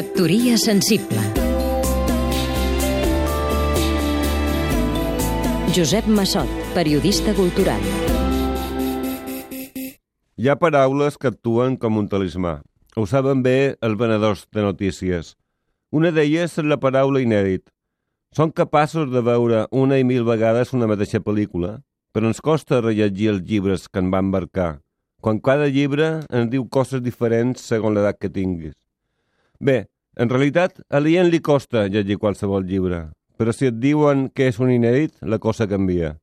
Factoria sensible Josep Massot, periodista cultural Hi ha paraules que actuen com un talismà. Ho saben bé els venedors de notícies. Una d'elles és la paraula inèdit. Són capaços de veure una i mil vegades una mateixa pel·lícula, però ens costa rellegir els llibres que en van marcar, quan cada llibre ens diu coses diferents segons l'edat que tinguis. Bé, en realitat, a l'ient li costa llegir qualsevol llibre, però si et diuen que és un inèdit, la cosa canvia.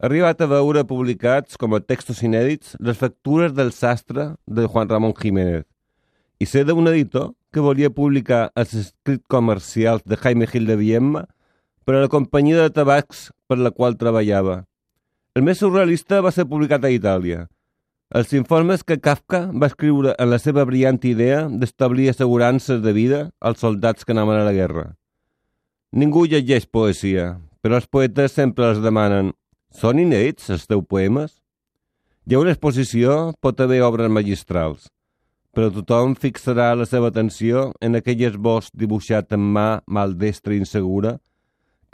Ha arribat a veure publicats com a textos inèdits les factures del sastre de Juan Ramón Jiménez i sé d'un editor que volia publicar els escrits comercials de Jaime Gil de Viemma per a la companyia de tabacs per la qual treballava. El més surrealista va ser publicat a Itàlia. Els informes que Kafka va escriure en la seva brillant idea d'establir assegurances de vida als soldats que anaven a la guerra. Ningú llegeix poesia, però els poetes sempre els demanen són inèdits els teus poemes? Hi ha una exposició, pot haver obres magistrals, però tothom fixarà la seva atenció en aquell esbós dibuixat en mà maldestra i insegura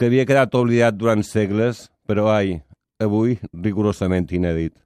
que havia quedat oblidat durant segles, però ai, avui rigorosament inèdit.